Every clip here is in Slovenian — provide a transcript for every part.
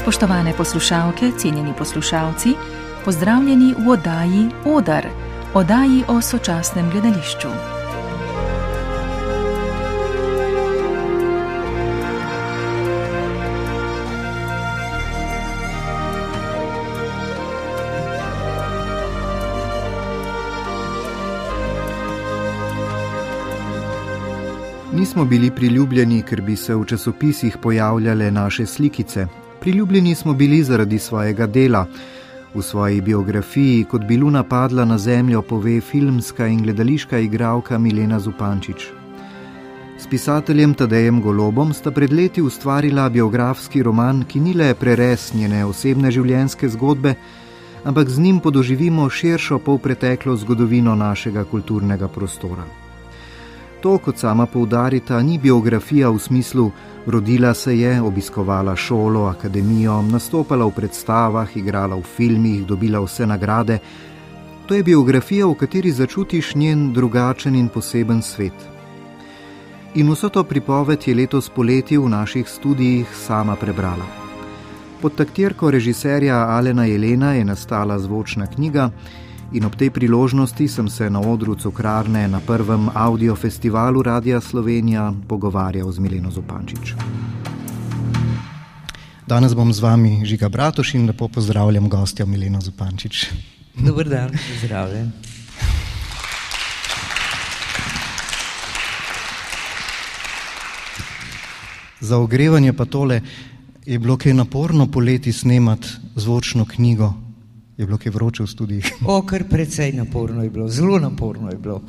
Spoštovane poslušalke, cenjeni poslušalci, pozdravljeni v oddaji Odar, oddaji o sočasnem gledališču. Nismo bili priljubljeni, ker bi se v časopisih pojavljale naše slikice. Priljubljeni smo bili zaradi svojega dela. V svoji biografiji, kot bi Luna padla na zemljo, pove filmska in gledališka igralka Milena Zupančič. S pisateljem Tadejem Golobom sta pred leti ustvarila biografski roman, ki ni le preres njene osebne življenjske zgodbe, ampak z njim podoživimo širšo polpreteklo zgodovino našega kulturnega prostora. To, kot sama poudarita, ni biografija v smislu, rodila se je, obiskovala šolo, akademijo, nastopala v predstavah, igrala v filmih, dobila vse nagrade. To je biografija, v kateri začutiš njen drugačen in poseben svet. In vso to pripoved je letos poleti v naših študijih sama prebrala. Pod taktirko režiserja Alena Jelena je nastala zvočna knjiga in ob tej priložnosti sem se na odru Cukrarne na prvem audiofestivalu Radia Slovenija pogovarjal z Mileno Zupančič. Danes bom z vami Žiga Bratoš in lepo pozdravljam gostja Mileno Zupančič. Dober dan, pozdravljen. Za ogrevanje pa tole je bilo kaj naporno poleti snemati zvočno knjigo je bilo kaj vroče v študijih? O, kar precej naporno je bilo, zelo naporno je bilo.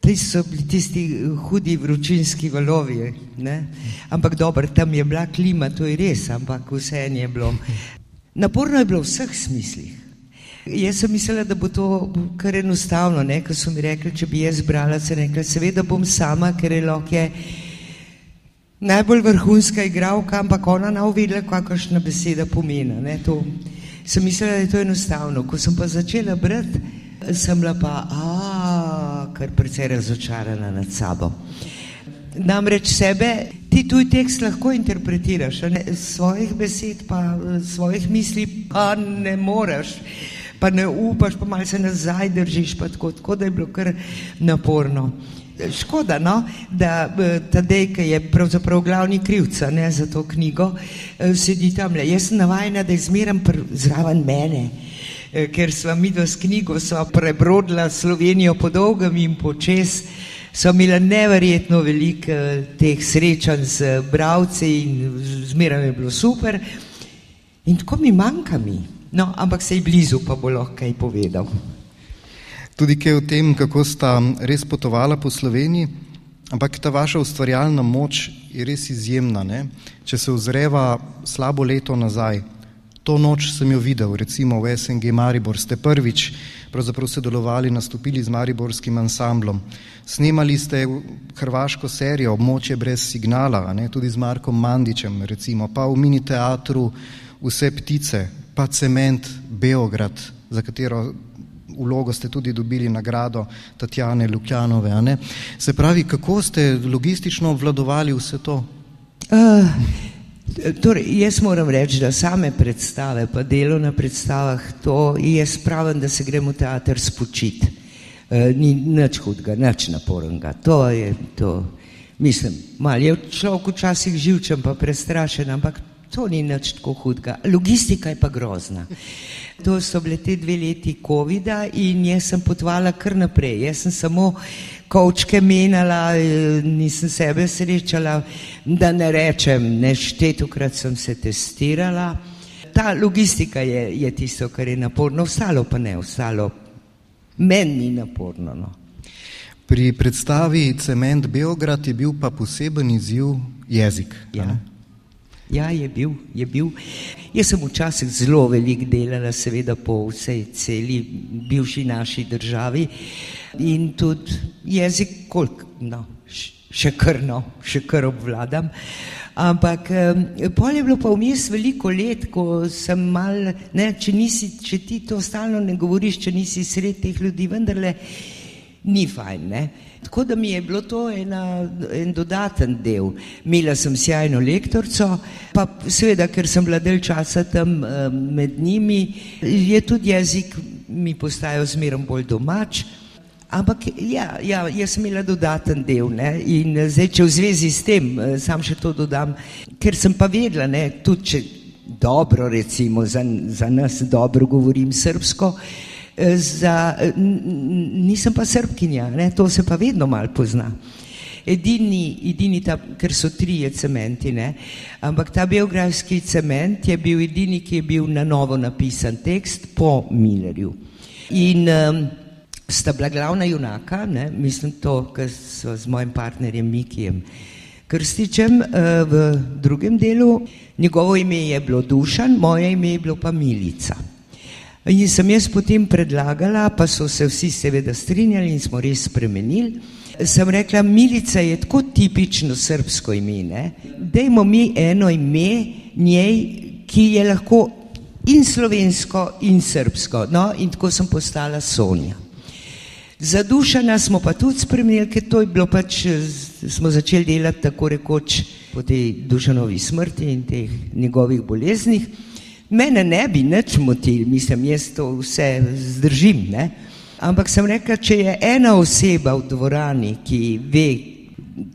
Ti so bili tisti eh, hudi vročinski valovi, ne? ampak dobro, tam je bila klima, to je res, ampak vse je bilo. Naporno je bilo v vseh smislih. Jaz sem mislila, da bo to kar enostavno, ne? ko so mi rekli, če bi jaz brala, se rekla, seveda bom sama, ker je lahko najbolj vrhunska igralka, ampak ona ne uvidela, kakšna beseda pomeni sem mislila, da je to enostavno. Ko sem pa začela brati, sem bila pa, a, kar precej razočarana nad sabo. Namreč sebe, ti tuj tekst lahko interpretiraš, ne, svojih besed, pa svojih misli, pa ne moreš, pa ne upaš, pa malo se nazaj držiš, pa tako, tako da je bilo kar naporno. Škoda, no, da eh, Tadej, ki je pravzaprav glavni krivca ne, za to knjigo, eh, sedi tam le. Jaz sem navajena, da je zmeraj zraven mene, eh, ker sva mi dva s knjigo prebrodila Slovenijo po dolgem in počes. So imela neverjetno veliko teh srečanj z bravci in zmeraj je bilo super. In tako mi manjka mi, no, ampak se je blizu, pa bo lahko kaj povedal tudi kaj o tem, kako sta res potovala po Sloveniji, ampak ta vaša ustvarjalna moč je res izjemna. Ne? Če se ozreva slabo leto nazaj, to noč sem jo videl, recimo v SNG Maribor, ste prvič pravzaprav sodelovali, nastopili z Mariborskim ansamblom. Snemali ste hrvaško serijo Območje brez signala, ne? tudi z Markom Mandičem, recimo, pa v mini teatru Vse ptice, pa Cement Beograd, za katero vlogo ste tudi dobili nagrado Tatjane Ljubljanove. Se pravi, kako ste logistično obvladovali vse to? Uh, torej, jaz moram reči, da same predstave, pa delo na predstavah, to je spravno, da se gremo v teater spočiti. Uh, ni nič hudega, nič napornega. To je to. Mislim, malo je človek včasih živčen, pa prestrašen, ampak to ni nič tako hudega. Logistika je pa grozna. To so bile te dve leti COVID-a in jaz sem potovala kar naprej. Jaz sem samo kočke menjala, nisem sebe srečala, da ne rečem, neštetokrat sem se testirala. Ta logistika je, je tisto, kar je naporno, ostalo pa ne, ostalo meni ni naporno. No. Pri predstavi Cement Beograd je bil pa poseben izziv jezik. Ja. Ja, je bil, je bil. Jaz sem včasih zelo veliko delala, seveda po vsej celi bivši naši državi in tudi jezik, koliko, no, še krno, še kar obvladam. Ampak pol je bilo pa vmes veliko let, ko sem mal, ne, če, nisi, če ti to stalno ne govoriš, če nisi sred teh ljudi, vendarle ni fajn. Ne? Tako da mi je bilo to ena, en dodaten del. Imela sem sjajno lektorico, pa seveda, ker sem bila del časa tam uh, med njimi, je tudi jezik mi postajal zmerom bolj domač. Ampak ja, ja, jaz sem imela dodaten del ne? in zdaj, če v zvezi s tem, sam še to dodam, ker sem pa vedela, ne, tudi če dobro, recimo za, za nas dobro govorim srpsko, za, nisem pa srpkinja, ne? to se pa vedno mal pozna. Edini, edini ta, ker so trije cementi, ne? ampak ta biografski cement je bil edini, ki je bil na novo napisan tekst po Millerju. In um, sta bila glavna junaka, ne, mislim to, kar so z mojim partnerjem Mikijem Krstičem uh, v drugem delu. Njegovo ime je bilo Dušan, moje ime je bilo pa Milica. In sem jaz potem predlagala, pa so se vsi seveda strinjali in smo res spremenili. Sem rekla, Milica je tako tipično srpsko ime, ne? dajmo mi eno ime njej, ki je lahko in slovensko in srpsko. No, in tako sem postala Sonja. Za dušana smo pa tudi spremenili, ker to je bilo pač, smo začeli delati tako rekoč po tej dušanovi smrti in teh njegovih boleznih. Mene ne bi nič motil, mislim, jaz to vse zdržim, ne? ampak sem rekla, če je ena oseba v dvorani, ki ve,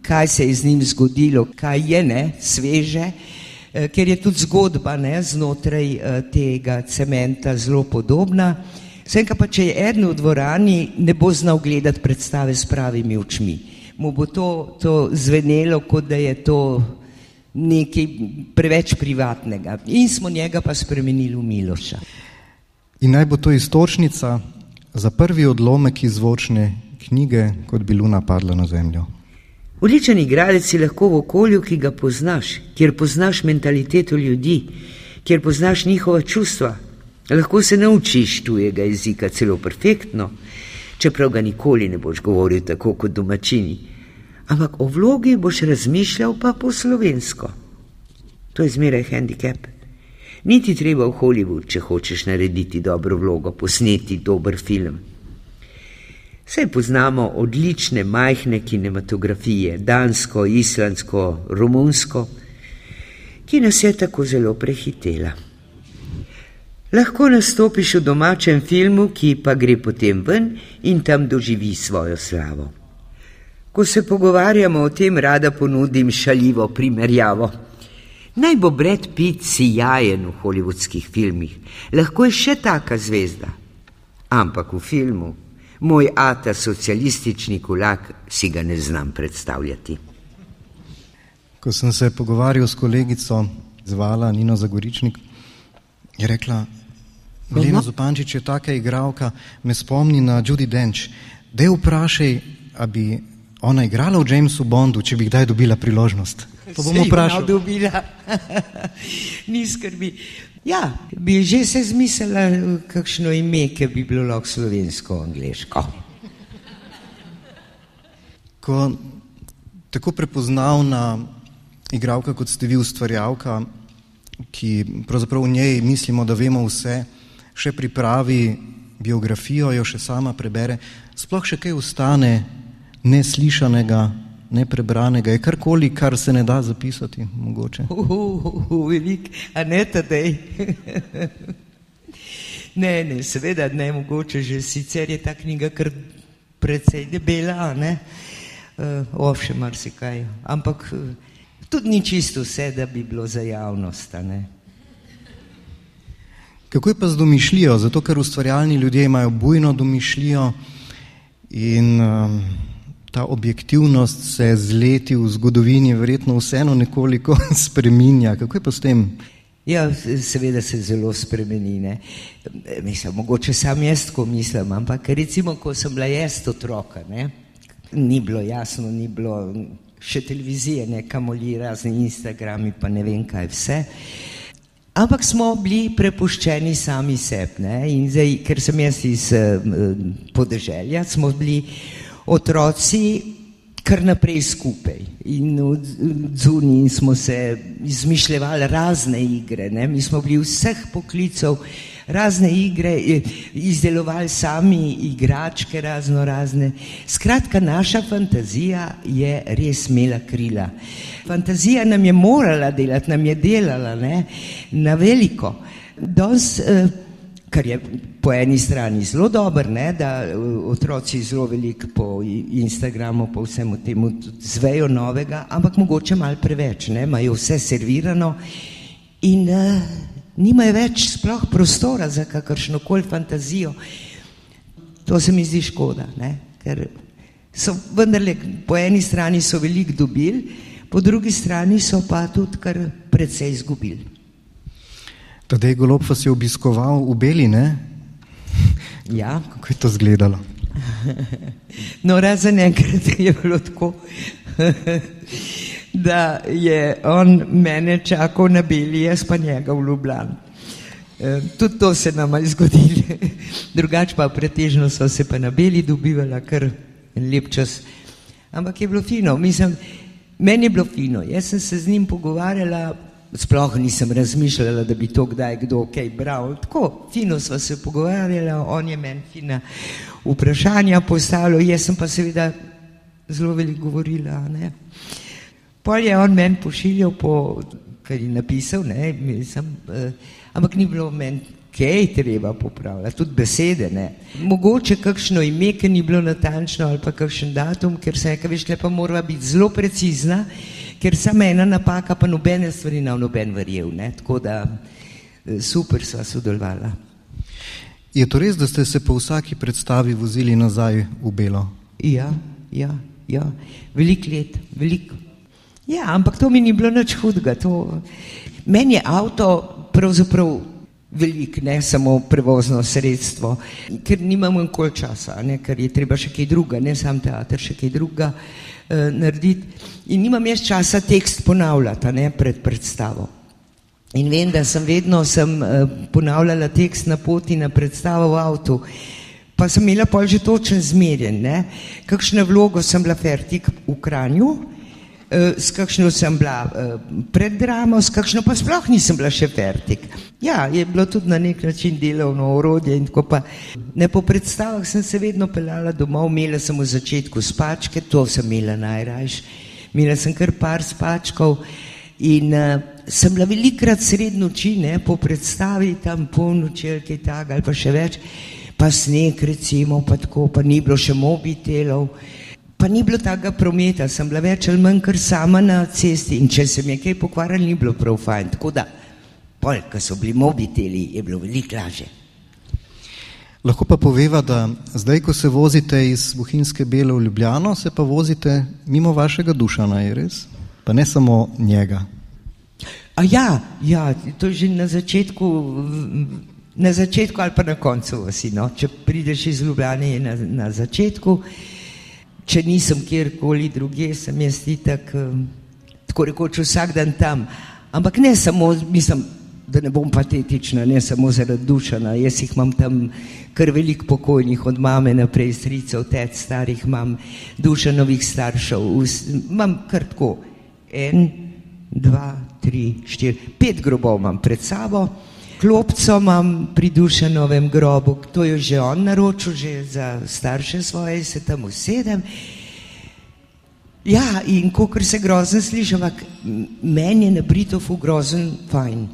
kaj se je z njim zgodilo, kaj je ne, sveže, ker je tudi zgodba ne, znotraj tega cementa zelo podobna, Vsem pa, če je eden v dvorani, ne bo znal gledati predstave s pravimi očmi. Mu bo to, to zvenelo, kot da je to nekaj preveč privatnega. In smo njega pa spremenili v Miloša. In naj bo to istočnica za prvi odlomek izvočne knjige, kot bi Luna padla na zemljo. Odličen igralec si lahko v okolju, ki ga poznaš, kjer poznaš mentaliteto ljudi, kjer poznaš njihova čustva, Lahko se naučiš tujega jezika celo perfektno, čeprav ga nikoli ne boš govoril tako kot domačini. Ampak o vlogi boš razmišljal pa po slovensko. To je zmeraj handicap. Niti treba v Hollywood, če hočeš narediti dobro vlogo, posneti dober film. Vse poznamo odlične majhne kinematografije, dansko, islandsko, romunsko, ki nas je tako zelo prehitela. Lahko nastopiš v domačem filmu, ki pa gre potem ven in tam doživi svojo slavo. Ko se pogovarjamo o tem, rada ponudim šaljivo primerjavo. Naj bo Brad Pitt sijajen v holivudskih filmih, lahko je še taka zvezda. Ampak v filmu, moj ata socialistični kulak, si ga ne znam predstavljati. Ko sem se pogovarjal s kolegico, zvala Nino Zagoričnik, je rekla, Lena Zupančič je taka igralka, me spomni na Judy Dench. Dej vprašaj, a bi ona igrala v Jamesu Bondu, če bi kdaj dobila priložnost. To bomo vprašali. dobila. Ni skrbi. Ja, bi že se zmislila, kakšno ime, ki bi bilo lahko slovensko, angliško. Ko tako prepoznavna igralka, kot ste vi ustvarjalka, ki pravzaprav v njej mislimo, da vemo vse, še pripravi biografijo, jo še sama prebere, sploh še kaj ustane neslišanega, neprebranega, je karkoli, kar se ne da zapisati, mogoče. Velik, a ne tadej. ne, ne, seveda ne, mogoče že sicer je ta knjiga kar precej debela, ne, uh, ovše marsikaj, ampak uh, tudi ni čisto vse, da bi bilo za javnost, ne. Kako je pa z domišljijo? Zato, ker ustvarjalni ljudje imajo bujno domišljijo in um, ta objektivnost se z leti v zgodovini verjetno vseeno nekoliko spreminja. Kako je pa s tem? Ja, seveda se zelo spremeni. Ne? Mislim, mogoče sam jaz tako mislim, ampak recimo, ko sem bila jaz otroka, ne? ni bilo jasno, ni bilo še televizije, ne kamoli razni Instagrami, pa ne vem kaj vse. Ampak smo bili prepuščeni sami sebi. In zdaj, ker sem jaz iz uh, podeželja, smo bili otroci kar naprej skupaj. In zunaj smo se izmišljali razne igre. Ne? Mi smo bili vseh poklicov, razne igre, izdelovali sami igračke, razno razne. Skratka, naša fantazija je res imela krila. Fantazija nam je morala delati, nam je delala ne? na veliko. Danes, eh, kar je po eni strani zelo dobro, da otroci zelo veliko po Instagramu, po vsemu temu zvejo novega, ampak mogoče malo preveč, ne, imajo vse servirano in uh, nimajo več sploh prostora za kakršno koli fantazijo. To se mi zdi škoda, ne, ker so vendarle po eni strani so veliko dobili, po drugi strani so pa tudi kar precej izgubili. Tadej Golob vas je obiskoval v Beli, ne? Ja. Kako je to izgledalo? No, razen enkrat je bilo tako, da je on mene čakal na Beli, jaz pa njega v Ljubljani. E, tudi to se nam je zgodilo, drugače pa pretežno so se pa na Beli dobivala kar lep čas. Ampak je bilo fino, mislim, meni je bilo fino, jaz sem se z njim pogovarjala sploh nisem razmišljala, da bi to kdaj kdo kaj bral. Tako, fino smo se pogovarjali, on je meni fina vprašanja postavljal, jaz sem pa seveda zelo veliko govorila. Ne. Pol je on meni pošiljal po, kar je napisal, ne, mislim, eh, ampak ni bilo meni kaj treba popravljati, tudi besede ne. Mogoče kakšno ime, ki ni bilo natančno ali pa kakšen datum, ker se je, veš, lepa mora biti zelo precizna, ker sama ena napaka, pa nobene stvari na noben verjel, ne. Tako da eh, super sva sodelovala. Je to res, da ste se po vsaki predstavi vozili nazaj v Belo? Ja, ja, ja. Velik let, veliko. Ja, ampak to mi ni bilo nič hudega. To... Meni je avto pravzaprav velik, ne samo prevozno sredstvo, ker nimam nikoli časa, ne, ker je treba še kaj druga, ne sam teater, še kaj druga eh, narediti. In nimam jaz časa tekst ponavljati ne, pred predstavo. In vem, da sem vedno sem, eh, ponavljala tekst na poti na predstavo v avtu, pa sem imela pol že točen zmerjen, ne, kakšno vlogo sem bila fertik v Kranju, s kakšno sem bila eh, pred dramo, s kakšno pa sploh nisem bila še fertik. Ja, je bilo tudi na nek način delovno orodje in tako pa. Ne po predstavah sem se vedno peljala domov, imela sem v začetku spačke, to sem imela najrajš. Imela sem kar par spačkov in uh, sem bila velikrat sred noči, ne, po predstavi, tam polnoči ali kaj takega ali pa še več, pa sneg recimo, pa tako, pa ni bilo še mobitelov. Pa ni bilo takega prometa, sem bila več ali manj kar sama na cesti in če se mi je kaj pokvarilo, ni bilo prav fajn. Tako da, pol, ko so bili mobiteli, je bilo veliko lažje. Lahko pa poveva, da zdaj, ko se vozite iz Bohinjske Bele v Ljubljano, se pa vozite mimo vašega dušana, je res? Pa ne samo njega. A ja, ja, to je že na začetku, na začetku ali pa na koncu vasi, no. Če prideš iz Ljubljane, je na, na začetku če nisem kjerkoli druge, sem jaz itak, tako rekoč vsak dan tam. Ampak ne samo, mislim, da ne bom patetična, ne samo zaradi dušana, jaz jih imam tam kar veliko pokojnih, od mame naprej, stricev, tec, starih, imam dušanovih staršev, imam kar tako, en, dva, tri, štiri, pet grobov imam pred sabo, klopco imam pri dušanovem grobu, to je že on naročil, že za starše svoje se tam usedem. Ja, in kot se grozen sliši, ampak meni je na Britofu grozen fajn.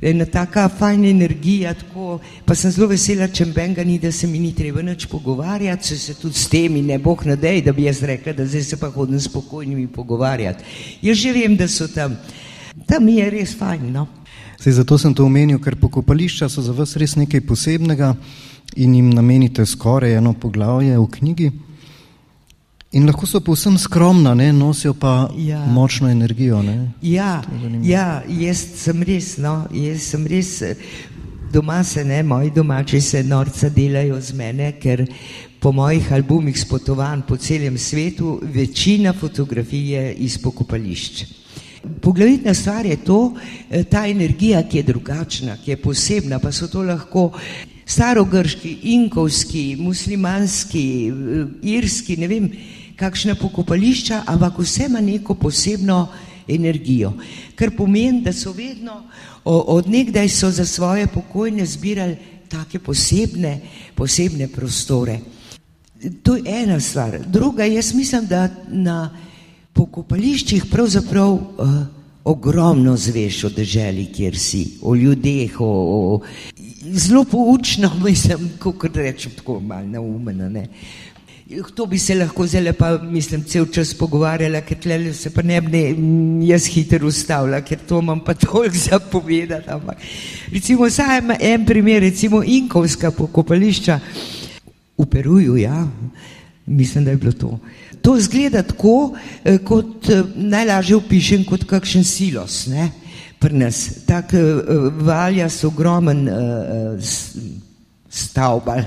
Ena taka fajna energija, tako, pa sem zelo vesela, če benga ni, da se mi ni treba nič pogovarjati, se, se tudi s temi, ne boh nadej, da bi jaz rekla, da zdaj se pa hodim spokojnimi pogovarjati. Jaz že vem, da so tam, tam je res fajn, no. Sej zato sem to omenil, ker pokopališča so za vas res nekaj posebnega in jim namenite skoraj eno poglavje v knjigi. In lahko so povsem skromna, ne? nosijo pa ja. močno energijo. Ne? Ja, ja, jaz sem res, no, jaz sem res, doma se ne, moji domači se norca delajo z mene, ker po mojih albumih spotovanj po celem svetu večina fotografij je iz pokopališča. Poglavitna stvar je to, eh, ta energija, ki je drugačna, ki je posebna, pa so to lahko starogrški, inkovski, muslimanski, eh, irski, ne vem, kakšna pokopališča, ampak vse ima neko posebno energijo. Kar pomeni, da so vedno odnegdaj so za svoje pokojne zbirali take posebne, posebne prostore. To je ena stvar. Druga, jaz mislim, da na pokopališčih pravzaprav uh, ogromno zveš o deželi, kjer si, o ljudeh, o, o, zelo poučno, mislim, kako rečem, tako malo neumeno. Ne. To bi se lahko zdaj pa, mislim, cel čas pogovarjala, ker tle se pa ne bi jaz hitro ustavila, ker to imam pa toliko zapovedati. Ampak, recimo, samo en primer, recimo Inkovska pokopališča v Peruju, ja, mislim, da je bilo to. To zgleda tako, eh, kot eh, najlažje opišem, kot kakšen silos, ne, pri nas. Tak uh, valja so ogromen uh, stavba,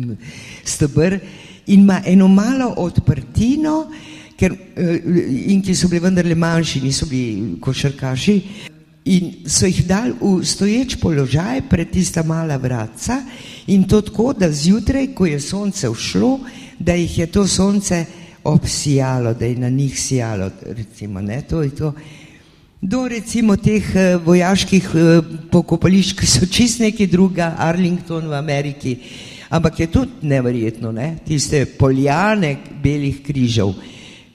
stebr in ima eno malo odprtino, ker in ki so bili vendarle manjši, niso bili košarkaši. In so jih dali v stoječ položaj pred tista mala vratca, in to tako, da zjutraj, ko je sonce všlo, da jih je to sonce obsijalo, da je na njih sijalo. Recimo, ne, to to. Do recimo teh vojaških pokopališč, ki so čist nekaj druga, Arlington v Ameriki, ampak je tudi neverjetno, ne? tiste poljane belih križev,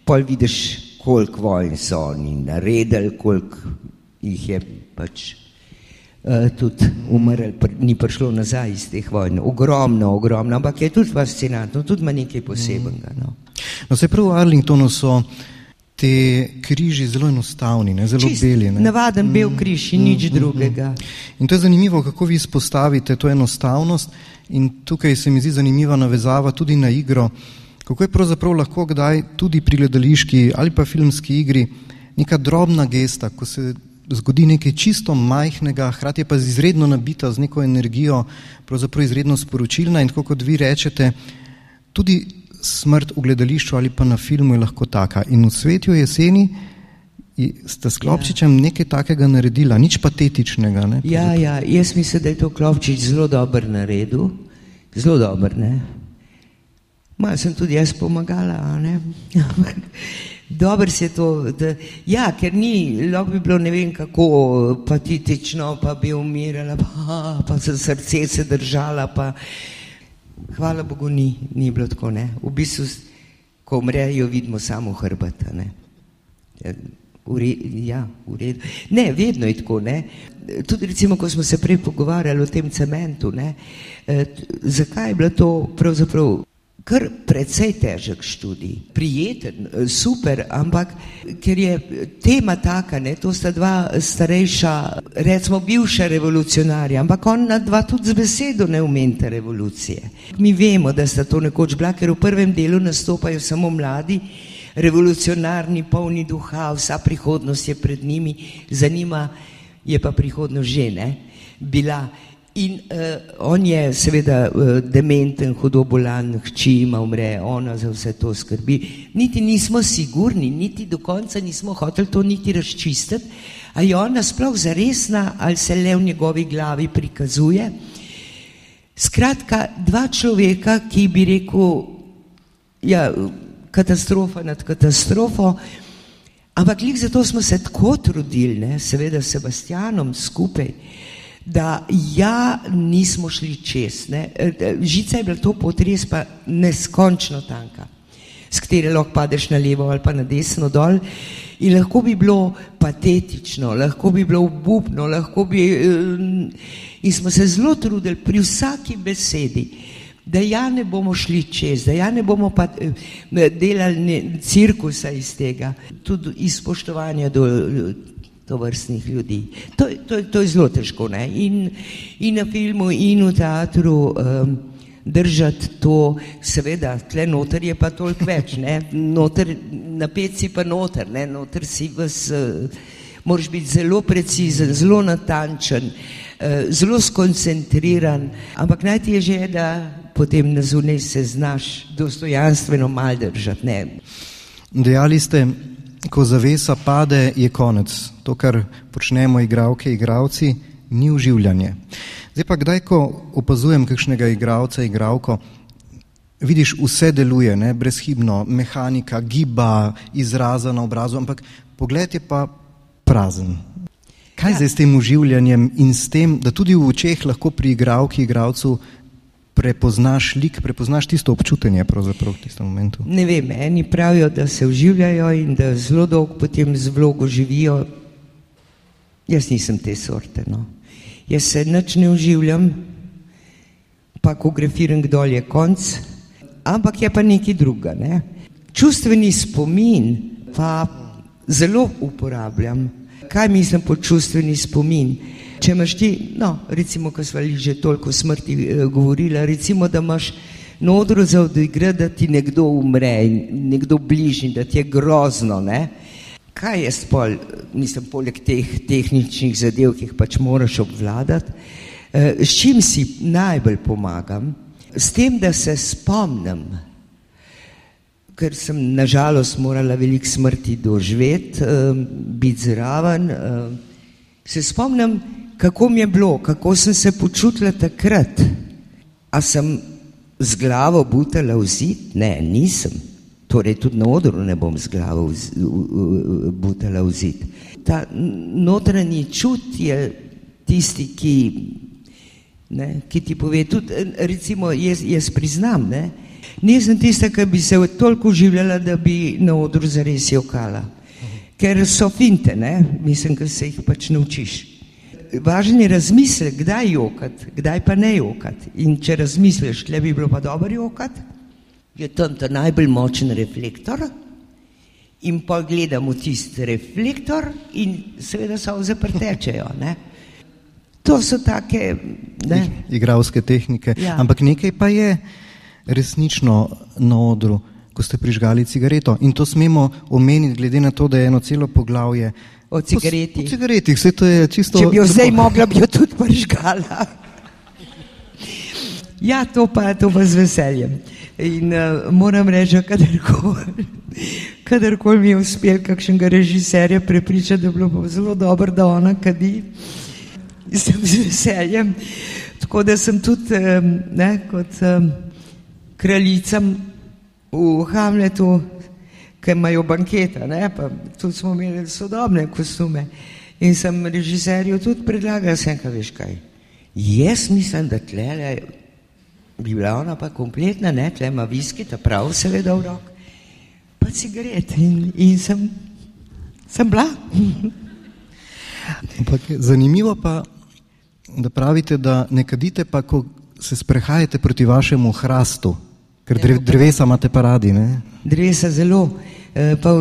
pol vidiš, koliko vojn so oni naredili, koliko jih je pač tudi umrl, pr ni prišlo nazaj iz teh vojn. Ogromno, ogromno, ampak je tudi fascinantno, tudi ima nekaj posebenega. No, no se prav v Arlingtonu so te križi zelo enostavni, ne, zelo Čist, beli. Ne. Navaden bel mm, križ in mm, nič mm, drugega. In to je zanimivo, kako vi izpostavite to enostavnost in tukaj se mi zdi zanimiva navezava tudi na igro, kako je pravzaprav lahko kdaj tudi pri gledališki ali pa filmski igri neka drobna gesta, ko se zgodi nekaj čisto majhnega, hkrati pa izredno nabita z neko energijo, pravzaprav izredno sporočilna in tako kot vi rečete, tudi smrt v gledališču ali pa na filmu je lahko taka. In v svetu jeseni ste s Klopčičem ja. nekaj takega naredila, nič patetičnega. Ne, ja, ja, jaz mislim, da je to Klopčič zelo dober naredil, zelo dober, ne. Malo sem tudi jaz pomagala, ne. Dobro se to, da, ja, ker ni, lahko bi bilo ne vem kako patetično, pa bi umirala, pa, pa se srce se držala, pa hvala Bogu ni, ni bilo tako, ne. V bistvu, ko umrejo, vidimo samo hrbata, ne. Ure, ja, v redu. Ne, vedno je tako, ne. Tudi recimo, ko smo se prej pogovarjali o tem cementu, ne, eh, zakaj je bilo to pravzaprav kar precej težek študij, prijeten, eh, super, ampak ker je tema taka, ne, to sta dva starejša, recimo bivša revolucionarja, ampak ona dva tudi z besedo ne umente revolucije. Mi vemo, da sta to nekoč bila, ker v prvem delu nastopajo samo mladi, revolucionarni, polni duha, vsa prihodnost je pred njimi, za njima je pa prihodnost žene bila. In uh, on je seveda uh, dementen, hudo bolan, hči ima umre, ona za vse to skrbi. Niti nismo sigurni, niti do konca nismo hoteli to niti razčistiti, ali je ona sploh zaresna ali se le v njegovi glavi prikazuje. Skratka, dva človeka, ki bi rekel, ja, katastrofa nad katastrofo, ampak kljub zato smo se tako trudili, ne, seveda s Sebastianom skupaj da ja, nismo šli čez. Ne. Žica je bila to potres, pa neskončno tanka, s katero lahko padeš na levo ali pa na desno dol. In lahko bi bilo patetično, lahko bi bilo obupno, lahko bi. In smo se zelo trudili pri vsaki besedi, da ja ne bomo šli čez, da ja ne bomo pa delali cirkusa iz tega, tudi iz spoštovanja do to vrstnih ljudi. To, to, to je zelo težko. In, in na filmu, in v teatru um, držati to, seveda, tle noter je pa toliko več, ne? noter, na peci pa noter, ne? noter si vas, uh, moraš biti zelo precizen, zelo natančen, uh, zelo skoncentriran, ampak najtežje je, da potem na zunaj se znaš dostojanstveno mal držati. Ne? Dejali ste, ko zavesa pade, je konec. To, kar počnemo, igravke, igravci, ni uživljanje. Zdaj pa, kdaj, ko opazujem kakšnega igralca, igravko, vidiš, vse deluje, ne? brezhibno, mehanika, giba, izraza na obrazu, ampak pogled je pa prazen. Kaj ja. zdaj s tem uživljanjem in s tem, da tudi v očeh lahko pri igravki, igravcu prepoznaš lik, prepoznaš tisto občutenje pravzaprav v tistem momentu? Ne vem, eni pravijo, da se uživljajo in da zelo dolgo potem z vlogo živijo. Jaz nisem te sorte. No. Jaz se nič ne uživljam, pa ko grefiram, kdo je konc, ampak je pa nekaj druga. Ne? Čustveni spomin pa zelo uporabljam. Kaj mislim pod čustveni spomin? Če imaš ti, no, recimo, ko smo že toliko o smrti eh, govorili, recimo, da imaš nodro za odigrati, da ti nekdo umre, nekdo bližnji, da ti je grozno. Ne? Kaj je spol, mislim, poleg teh tehničnih zadev, ki jih pač moraš obvladati, eh, s čim si najbolj pomagam? S tem, da se spomnim, ker sem nažalost morala veliko smrti doživeti, eh, biti zraven, eh, se spomnim, kako mi je bilo, kako sem se počutila takrat. A sem z glavo butala v zid? Ne, nisem. Torej, tudi na odru ne bom z glavo butala v zid. Ta notranji čut je tisti, ki, ne, ki ti pove, tudi recimo jaz, jaz priznam, ne, nisem tista, ki bi se toliko življala, da bi na odru zares jokala. Ker so finte, ne, mislim, da se jih pač naučiš važen je razmislek, kdaj jokati, kdaj pa ne jokati. In če razmisliš, tle bi bilo pa dobro jokati, je tam ta najbolj močen reflektor. In pa gledamo tisti reflektor, in seveda so zaprtečejo. Ne? To so take. Ne? Igravske tehnike. Ja. Ampak nekaj pa je resnično na odru, ko ste prižgali cigareto. In to smemo omeniti, glede na to, da je eno celo poglavje o cigareti. O cigareti, vse to je čisto. Če bi jo zdaj mogla, bi jo tudi pržgala. Ja, to pa, to pa z veseljem. In uh, moram reči, kadarkoli kadarkol mi je uspel kakšnega režiserja prepričati, da je bilo zelo dobro, da ona kadi, sem z veseljem. Tako da sem tudi um, ne, kot um, kraljica v Hamletu ki imajo pa tudi smo imeli sodobne kostume. In sem režiserju tudi predlagal, sem kaj veš kaj. Jaz mislim, da tle bi bila ona pa kompletna, ne, tle ima viski, ta prav seveda v rok, pa cigaret in, in sem, sem bila. Ampak zanimivo pa, da pravite, da ne kadite pa, ko se sprehajate proti vašemu hrastu, ker drevesa imate pa radi, ne? Drevesa zelo. Eh, pa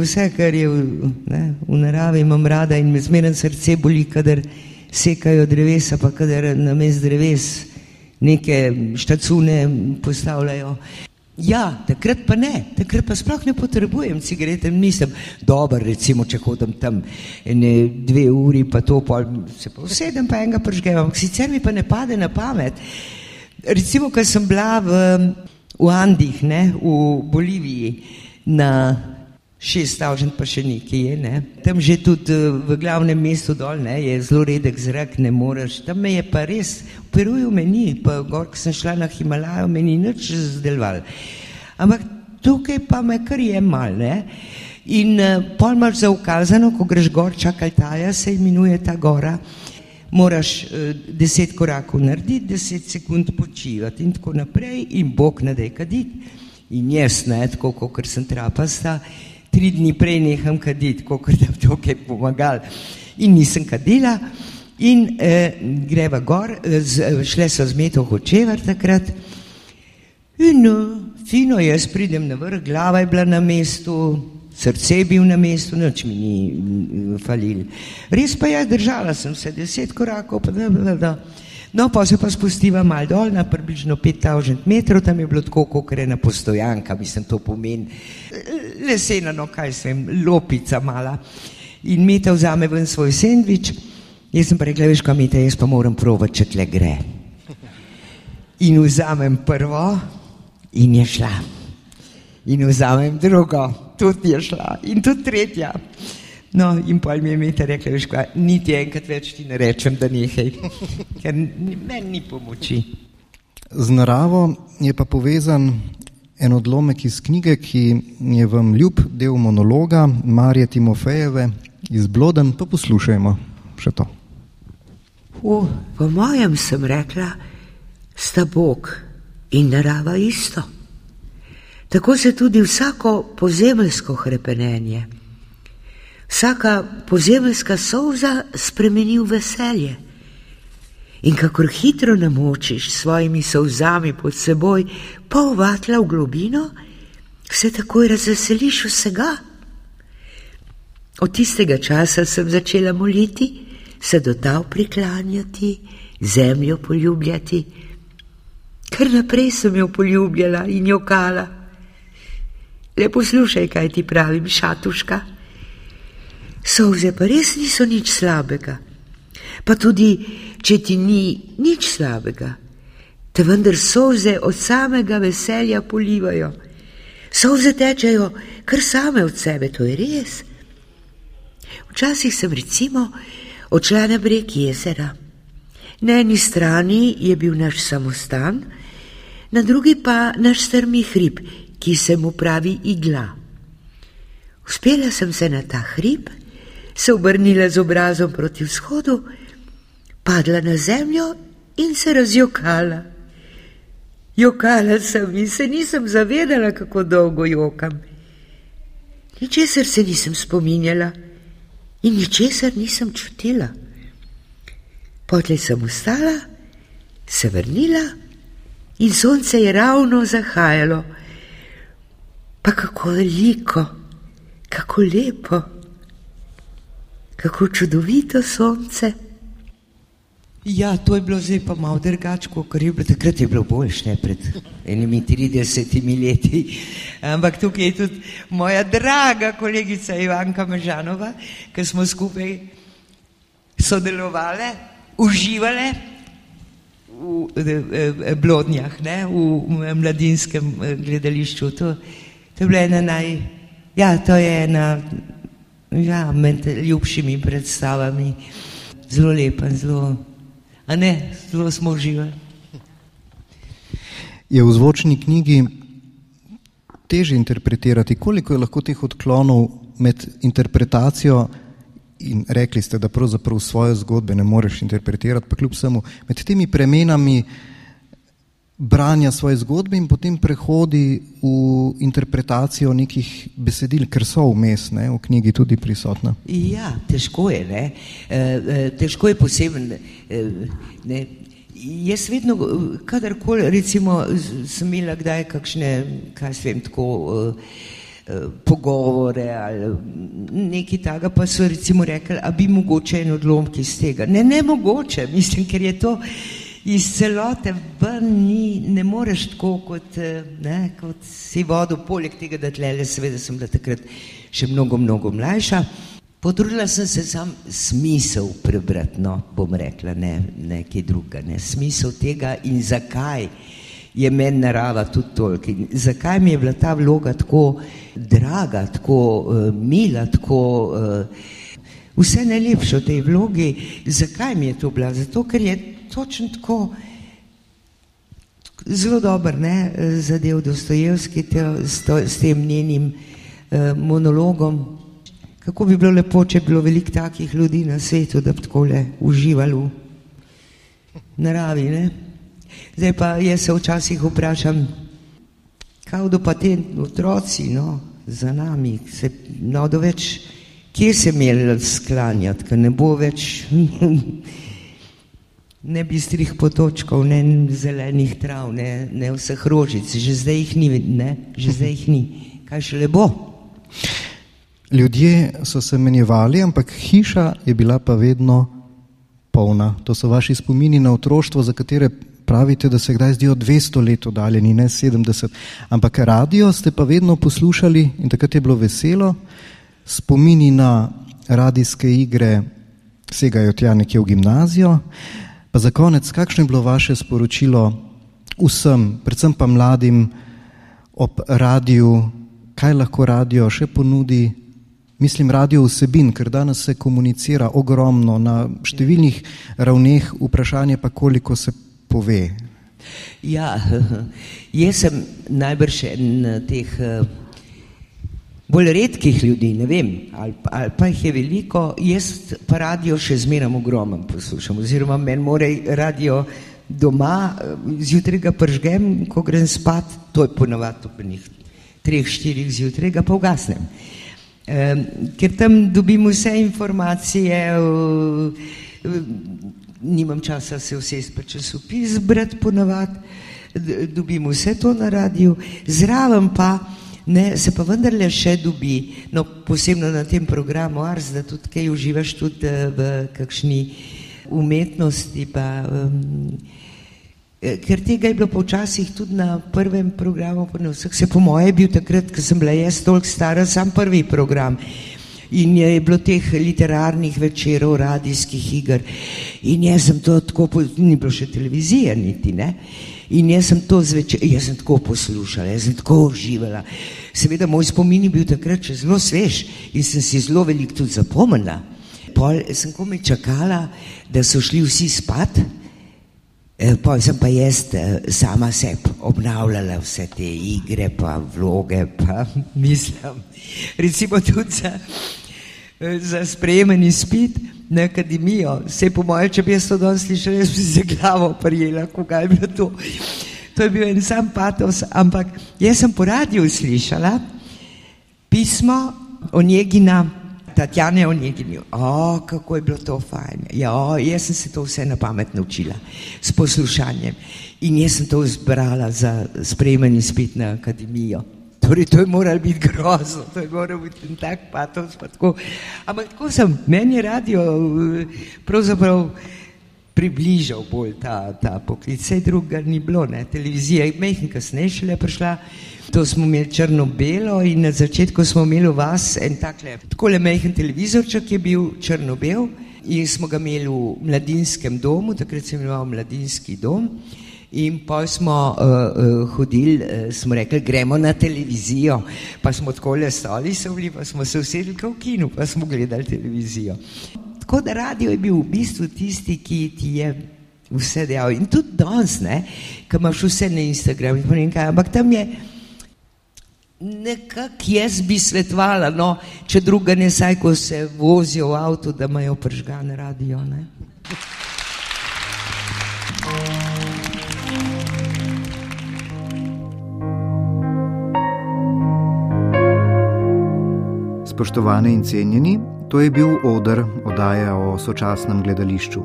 vse, kar je v, ne, v naravi, imam rada in me zmeraj srce boli, kadar sekajo drevesa, pa kadar na mest dreves neke štacune postavljajo. Ja, takrat pa ne, takrat pa sploh ne potrebujem cigarete, nisem dober, recimo, če hodim tam ene dve uri, pa to pol, se pa usedem, pa enega pržgem, ampak sicer mi pa ne pade na pamet. Recimo, ko sem bila v, v Andih, ne, v Boliviji, na šest stavžen pa še nekaj je, ne. Tam že tudi eh, v glavnem mestu dol, ne, je zelo redek zrak, ne moreš. Tam me je pa res, v Peruju me ni, pa gor, ko sem šla na Himalajo, me ni nič zdelval. Ampak tukaj pa me kar je mal, ne. In uh, pol imaš za ukazano, ko greš gor, čakaltaja se imenuje ta gora, moraš uh, deset korakov narediti, deset sekund počivati in tako naprej in Bog nadej kaditi. In jaz, ne, tako kot sem trapasta, tri dni prej neham kaditi, kot da bi to kaj pomagal. In nisem kadila, in eh, greva gor, z, šle so z meto hočevar takrat. In no, fino, jaz pridem na vrh, glava je bila na mestu, srce je bil na mestu, noč mi ni mm, falil. Res pa je, držala sem se deset korakov, pa da, da, da. No, pa se pa spustiva mal dol na približno 5000 metrov, tam je bilo tako, kot je na postojanka, mislim, to pomeni lesena, no kaj sem, lopica mala. In Meta vzame ven svoj sendvič, jaz sem pa rekla, veš, kam Meta, jaz pa moram provati, če tle gre. In vzamem prvo in je šla. In vzamem drugo, tudi je šla. In tudi tretja. No, in pa mi je imeti rekel, veš, kaj, niti enkrat več ti ne rečem, da nehaj, ker meni ni pomoči. Z naravo je pa povezan en odlomek iz knjige, ki je vam ljub del monologa Marije Timofejeve iz Bloden, pa poslušajmo še to. U, po mojem sem rekla, sta Bog in narava isto. Tako se tudi vsako pozemeljsko hrepenenje, vsaka pozemeljska solza spremeni v veselje. In kakor hitro namočiš svojimi solzami pod seboj pol vatla v globino, se takoj razveseliš vsega. Od tistega časa sem začela moliti, se do tav priklanjati, zemljo poljubljati. Ker naprej sem jo poljubljala in jo kala. Le poslušaj, kaj ti pravim, šatuška. Solze pa res niso nič slabega. Pa tudi, če ti ni nič slabega, te vendar solze od samega veselja polivajo. Solze tečejo kar same od sebe, to je res. Včasih sem recimo odšla na breg jezera. Na eni strani je bil naš samostan, na drugi pa naš strmi hrib, ki se mu pravi igla. Uspela sem se na ta hrib, se obrnila z obrazom proti vzhodu, padla na zemljo in se razjokala. Jokala sem in se nisem zavedala, kako dolgo jokam. Ničesar se nisem spominjala in ničesar nisem čutila. Potlej sem ustala, se vrnila in sonce je ravno zahajalo. Pa kako veliko, kako lepo, kako čudovito sonce. Ja, to je bilo zdaj pa malo drugače, kot je bilo takrat, je bilo boljše, ne pred enimi 30 leti. Ampak tukaj je tudi moja draga kolegica Ivanka Mežanova, ki smo skupaj sodelovali, uživali v, v, v Blodnjah, ne, v mladinskem eh, gledališču. To, to je bila ena naj, ja, to je ena ja, med ljubšimi predstavami, zelo lepa, zelo. A ne, zelo smo uživali. Je v zvočni knjigi teže interpretirati, koliko je lahko teh odklonov med interpretacijo in rekli ste, da pravzaprav svoje zgodbe ne moreš interpretirati, pa kljub vsemu med temi premenami branja svoje zgodbe in potem prehodi v interpretacijo nekih besedil, ker so vmes ne, v knjigi tudi prisotna. Ja, težko je, ne. E, e, težko je poseben. E, ne. Jaz vedno, kadarkoli, recimo, sem imela kdaj kakšne, kaj se vem, tako pogovore ali nekaj takega, pa so recimo rekli, a bi mogoče en odlomki iz tega. Ne, ne mogoče, mislim, ker je to iz celote ven ni, ne moreš tako, kot, eh, ne, kot si vodil, poleg tega, da tlele, seveda sem bila takrat še mnogo, mnogo mlajša. Potrudila sem se sam smisel prebrati, no, bom rekla, ne nekaj druga, ne, smisel tega in zakaj je meni narava tudi toliko. In zakaj mi je bila ta vloga tako draga, tako uh, mila, tako uh, vse najlepše v tej vlogi, zakaj mi je to bila? Zato, ker je točno tako zelo dober, ne, zadev Dostojevski s, s tem njenim eh, monologom. Kako bi bilo lepo, če bi bilo veliko takih ljudi na svetu, da bi tako le uživali v naravi, ne. Zdaj pa jaz se včasih vprašam, kaj do pa te otroci, no, za nami, se, no, več, kje se imeli sklanjati, ker ne bo več ne bistrih potočkov, ne zelenih trav, ne, ne vseh rožic, že zdaj jih ni, ne, že zdaj jih ni. Kaj še le bo? Ljudje so se menjevali, ampak hiša je bila pa vedno polna. To so vaši spomini na otroštvo, za katere pravite, da se kdaj zdijo 200 let oddaljeni, ne 70. Ampak radio ste pa vedno poslušali in takrat je bilo veselo. Spomini na radijske igre segajo tja nekje v gimnazijo. Pa za konec, kakšno je bilo vaše sporočilo vsem, predvsem pa mladim ob radiju, kaj lahko radio še ponudi? Mislim, radio vsebin, ker danes se komunicira ogromno na številnih ravneh, vprašanje pa koliko se pove. Ja, jaz sem najbrž en teh bolj redkih ljudi, ne vem, ali, ali pa jih je veliko, jaz pa radio še zmeraj ogromno poslušam, oziroma meni mora radio doma, zjutraj ga pržgem, ko grem spat, to je ponovadi ob njih treh, štirih zjutraj, ga pa ugasnem. E, ker tam dobim vse informacije, e, nimam časa se vsesti pa časopis brati ponovadi, dobim vse to na radiju, zraven pa ne, se pa vendarle še dobi, no posebno na tem programu Ars, da tudi kaj uživaš tudi v kakšni umetnosti pa um, Ker tega je bilo počasih tudi na prvem programu, na vseh se po moje bil takrat, ko sem bila jaz toliko stara, sam prvi program. In je bilo teh literarnih večerov, radijskih iger. In jaz sem to tako, ni bilo še televizije niti, ne. In jaz sem to zvečer, jaz sem tako poslušala, jaz sem tako uživala. Seveda moj spomin je bil takrat še zelo svež in sem si zelo veliko tudi zapomnila. Pol sem komaj čakala, da so šli vsi spat. Eh, pa sem pa jaz eh, sama sebi obnavljala vse te igre, pa vloge, pa mislim, recimo tudi za, eh, za sprejemeni spit na akademijo. Vse po moje, če bi jaz to danes slišala, jaz bi se glavo prijela, koga je bilo to. To je bil en sam patos, ampak jaz sem po radiju slišala pismo o njegina Tatjane Onegini, o, kako je bilo to fajn. Ja, o, jaz sem se to vse na pamet naučila s poslušanjem in jaz sem to zbrala za sprejemanje spet na akademijo. Torej, to je moralo biti grozno, to je moralo biti tak patos, pa tako. Ampak tako sem, meni je radio pravzaprav približal bolj ta, ta poklic, vse druga ni bilo, ne, televizija je mehni kasneje šele prišla, To smo imeli črno-belo in na začetku smo imeli vas en takle, tako le mehen televizorček je bil črno-bel in smo ga imeli v mladinskem domu, takrat sem imel mladinski dom in pa smo uh, uh, hodili, uh, smo rekli, gremo na televizijo, pa smo tako le stali bili, pa smo se usedli v kinu, pa smo gledali televizijo. Tako da radio je bil v bistvu tisti, ki ti je vse dejal in tudi danes, ne, ko imaš vse na Instagramu in pa nekaj, ampak tam je Nekako jaz bi svetovala, no, če druga ne saj, ko se vozijo v avtu, da imajo pržgane radio. Ne? Spoštovane in cenjeni, to je bil odr oddaje o sočasnem gledališču.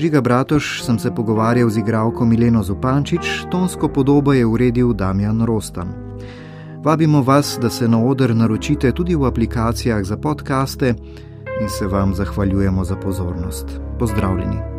Žiga Bratoš sem se pogovarjal z igralko Mileno Zupančič, tonsko podobo je uredil Damjan Rostan. Vabimo vas, da se na oder naročite tudi v aplikacijah za podkaste in se vam zahvaljujemo za pozornost. Pozdravljeni.